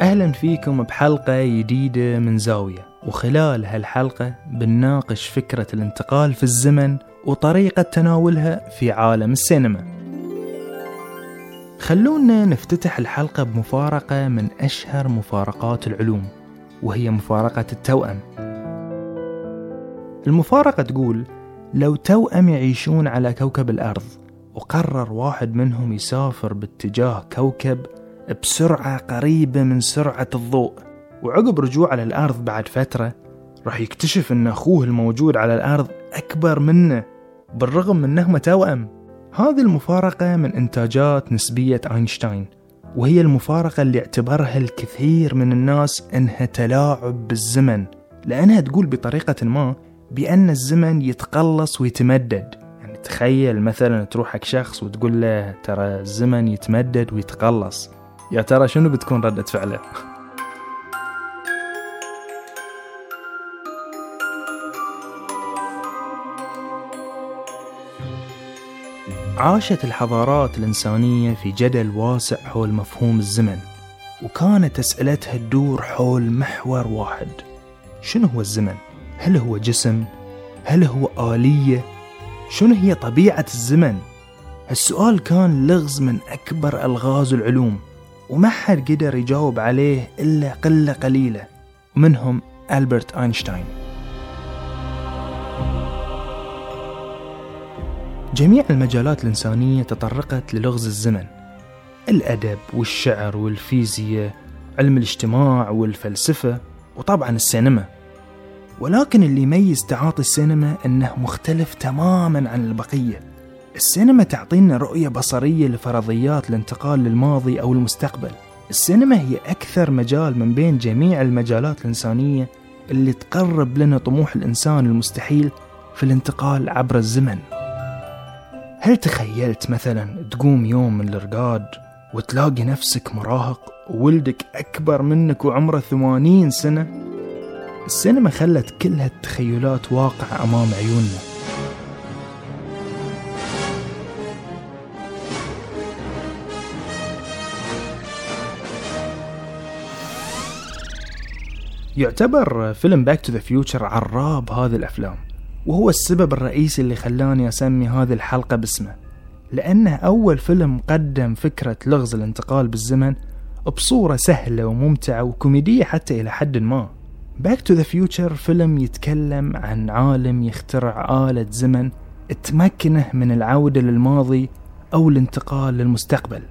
أهلا فيكم بحلقة جديدة من زاوية وخلال هالحلقة بنناقش فكرة الانتقال في الزمن وطريقة تناولها في عالم السينما. خلونا نفتتح الحلقة بمفارقة من أشهر مفارقات العلوم وهي مفارقة التوأم. المفارقة تقول لو توأم يعيشون على كوكب الأرض وقرر واحد منهم يسافر باتجاه كوكب بسرعة قريبة من سرعة الضوء. وعقب رجوعه للأرض بعد فترة راح يكتشف أن أخوه الموجود على الأرض أكبر منه بالرغم من أنهما توأم هذه المفارقة من إنتاجات نسبية أينشتاين وهي المفارقة اللي اعتبرها الكثير من الناس أنها تلاعب بالزمن لأنها تقول بطريقة ما بأن الزمن يتقلص ويتمدد. يعني تخيل مثلا تروح حق شخص وتقول له ترى الزمن يتمدد ويتقلص. يا ترى شنو بتكون ردة فعله عاشت الحضارات الإنسانية في جدل واسع حول مفهوم الزمن وكانت أسئلتها تدور حول محور واحد شنو هو الزمن؟ هل هو جسم؟ هل هو آلية؟ شنو هي طبيعة الزمن؟ السؤال كان لغز من أكبر ألغاز العلوم وما حد قدر يجاوب عليه إلا قلة قليلة ومنهم ألبرت أينشتاين. جميع المجالات الإنسانية تطرقت للغز الزمن. الأدب والشعر والفيزياء علم الاجتماع والفلسفة وطبعا السينما. ولكن اللي يميز تعاطي السينما أنه مختلف تماما عن البقية. السينما تعطينا رؤية بصرية لفرضيات الانتقال للماضي أو المستقبل. السينما هي أكثر مجال من بين جميع المجالات الإنسانية اللي تقرب لنا طموح الإنسان المستحيل في الانتقال عبر الزمن. هل تخيلت مثلا تقوم يوم من الرقاد وتلاقي نفسك مراهق وولدك أكبر منك وعمره ثمانين سنة؟ السينما خلت كل هالتخيلات واقع أمام عيوننا. يعتبر فيلم Back to the Future عراب هذه الأفلام وهو السبب الرئيسي اللي خلاني أسمي هذه الحلقة باسمه لأنه أول فيلم قدم فكرة لغز الانتقال بالزمن بصورة سهلة وممتعة وكوميدية حتى إلى حد ما. Back to the Future فيلم يتكلم عن عالم يخترع آلة زمن تمكنه من العودة للماضي أو الانتقال للمستقبل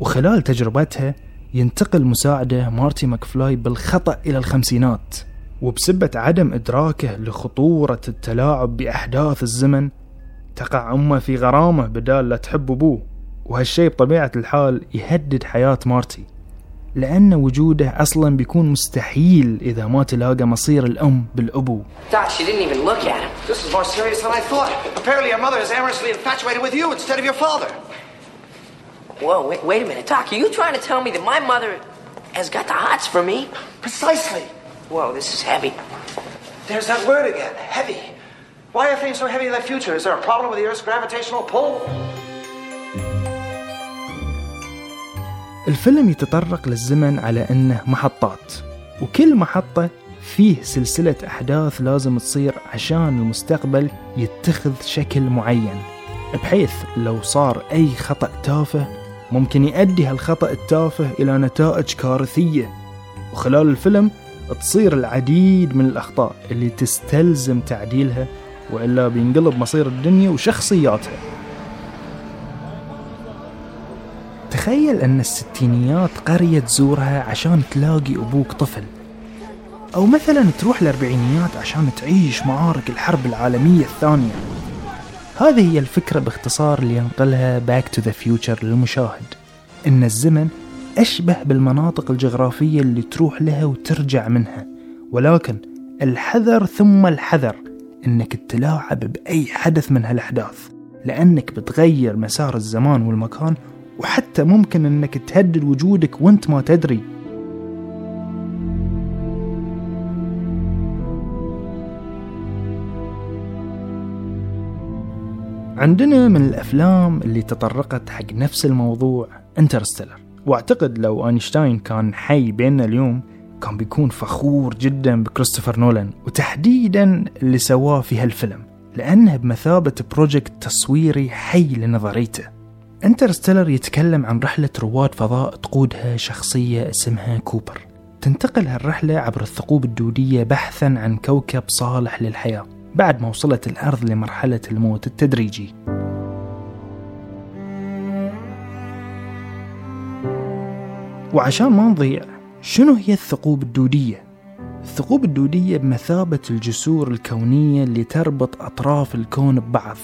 وخلال تجربتها ينتقل مساعده مارتي ماكفلاي بالخطأ إلى الخمسينات وبسبب عدم إدراكه لخطورة التلاعب بأحداث الزمن تقع أمه في غرامة بدال لا تحب أبوه وهالشي بطبيعة الحال يهدد حياة مارتي لأن وجوده أصلا بيكون مستحيل إذا ما تلاقى مصير الأم بالأبو. Whoa, wait, wait a minute. Doc, are you trying to tell me that my mother has got the hots for me? Precisely. Whoa, this is heavy. There's that word again heavy. Why are things so heavy in the future? Is there a problem with the Earth's gravitational pull? الفيلم يتطرق للزمن على أنه محطات وكل محطة فيه سلسلة أحداث لازم تصير عشان المستقبل يتخذ شكل معين بحيث لو صار أي خطأ تافه ممكن يؤدي هالخطأ التافه إلى نتائج كارثية. وخلال الفيلم تصير العديد من الأخطاء اللي تستلزم تعديلها وإلا بينقلب مصير الدنيا وشخصياتها. تخيل أن الستينيات قرية تزورها عشان تلاقي أبوك طفل. أو مثلا تروح الأربعينيات عشان تعيش معارك الحرب العالمية الثانية. هذه هي الفكرة باختصار اللي ينقلها Back to the Future للمشاهد. إن الزمن أشبه بالمناطق الجغرافية اللي تروح لها وترجع منها ولكن الحذر ثم الحذر إنك تلاعب بأي حدث من هالأحداث لأنك بتغير مسار الزمان والمكان وحتى ممكن إنك تهدد وجودك وأنت ما تدري. عندنا من الأفلام اللي تطرقت حق نفس الموضوع Interstellar. وأعتقد لو أينشتاين كان حي بيننا اليوم كان بيكون فخور جدا بكريستوفر نولان وتحديدا اللي سواه في هالفيلم لأنه بمثابة project تصويري حي لنظريته. Interstellar يتكلم عن رحلة رواد فضاء تقودها شخصية اسمها كوبر. تنتقل هالرحلة عبر الثقوب الدودية بحثا عن كوكب صالح للحياة. بعد ما وصلت الأرض لمرحلة الموت التدريجي. وعشان ما نضيع شنو هي الثقوب الدودية؟ الثقوب الدودية بمثابة الجسور الكونية اللي تربط أطراف الكون ببعض.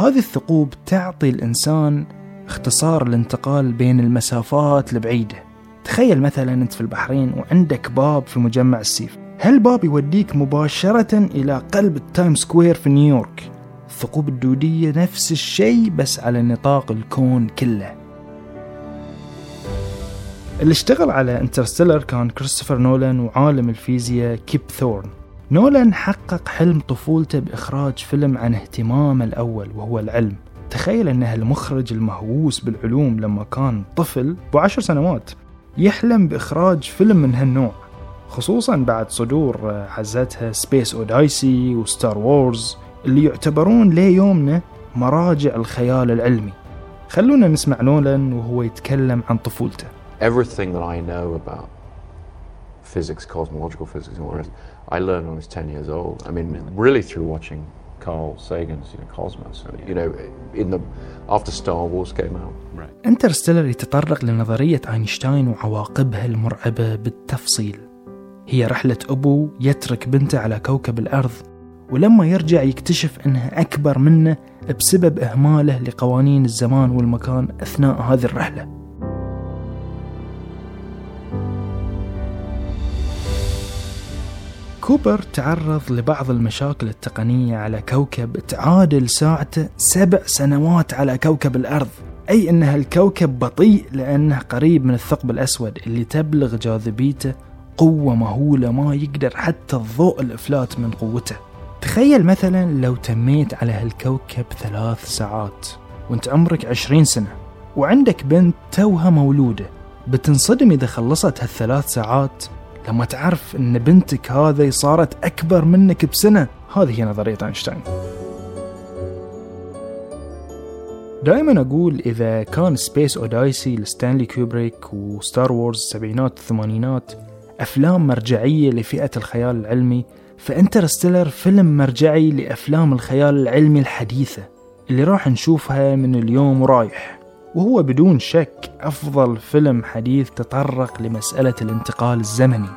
هذه الثقوب تعطي الإنسان اختصار الانتقال بين المسافات البعيدة. تخيل مثلا أنت في البحرين وعندك باب في مجمع السيف. هالباب يوديك مباشرة إلى قلب ال Time Square في نيويورك؟ الثقوب الدودية نفس الشيء بس على نطاق الكون كله. اللي اشتغل على Interstellar كان كريستوفر نولان وعالم الفيزياء كيب ثورن. نولان حقق حلم طفولته بإخراج فيلم عن اهتمامه الأول وهو العلم. تخيل أنه المخرج المهووس بالعلوم لما كان طفل بعشر سنوات يحلم بإخراج فيلم من هالنوع. خصوصا بعد صدور حزتها Space Odyssey و Star Wars اللي يعتبرون ليومنا مراجع الخيال العلمي خلونا نسمع نولان وهو يتكلم عن طفولته everything that I know about physics, cosmological physics, and all the rest, I learned when I was 10 years old. I mean, really through watching Carl Sagan's you know, Cosmos. You know, in the after Star Wars came out. Right. انترستيلر يتطرق لنظرية أينشتاين وعواقبها المرعبة بالتفصيل. هي رحلة أبو يترك بنته على كوكب الأرض ولما يرجع يكتشف أنها أكبر منه بسبب إهماله لقوانين الزمان والمكان أثناء هذه الرحلة. كوبر تعرض لبعض المشاكل التقنية على كوكب تعادل ساعته سبع سنوات على كوكب الأرض أي أن هالكوكب بطيء لأنه قريب من الثقب الأسود اللي تبلغ جاذبيته قوة مهولة ما يقدر حتى الضوء الإفلات من قوته. تخيل مثلا لو تميت على هالكوكب ثلاث ساعات وانت عمرك عشرين سنة وعندك بنت توها مولودة بتنصدم إذا خلصت هالثلاث ساعات لما تعرف إن بنتك هذه صارت أكبر منك بسنة. هذه هي نظرية أينشتاين. دائما أقول إذا كان Space Odyssey لستانلي كوبريك و Star Wars السبعينات والثمانينات أفلام مرجعية لفئة الخيال العلمي ف Interstellar فيلم مرجعي لأفلام الخيال العلمي الحديثة اللي راح نشوفها من اليوم ورايح وهو بدون شك أفضل فيلم حديث تطرق لمسألة الانتقال الزمني.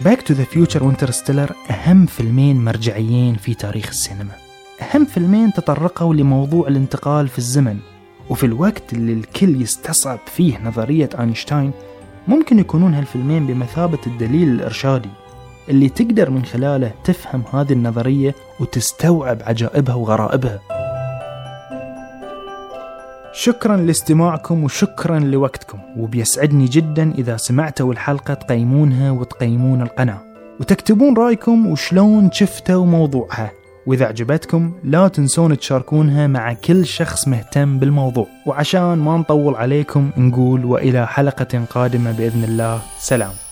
Back to the Future و Interstellar أهم فيلمين مرجعيين في تاريخ السينما. أهم فيلمين تطرقوا لموضوع الانتقال في الزمن وفي الوقت اللي الكل يستصعب فيه نظرية أينشتاين ممكن يكونون هالفيلمين بمثابة الدليل الإرشادي اللي تقدر من خلاله تفهم هذه النظرية وتستوعب عجائبها وغرائبها. شكرا لاستماعكم وشكرا لوقتكم وبيسعدني جدا إذا سمعتوا الحلقة تقيمونها وتقيمون القناة. وتكتبون رأيكم وشلون شفتوا موضوعها. وإذا عجبتكم لا تنسون تشاركونها مع كل شخص مهتم بالموضوع. وعشان ما نطول عليكم نقول وإلى حلقة قادمة بإذن الله. سلام.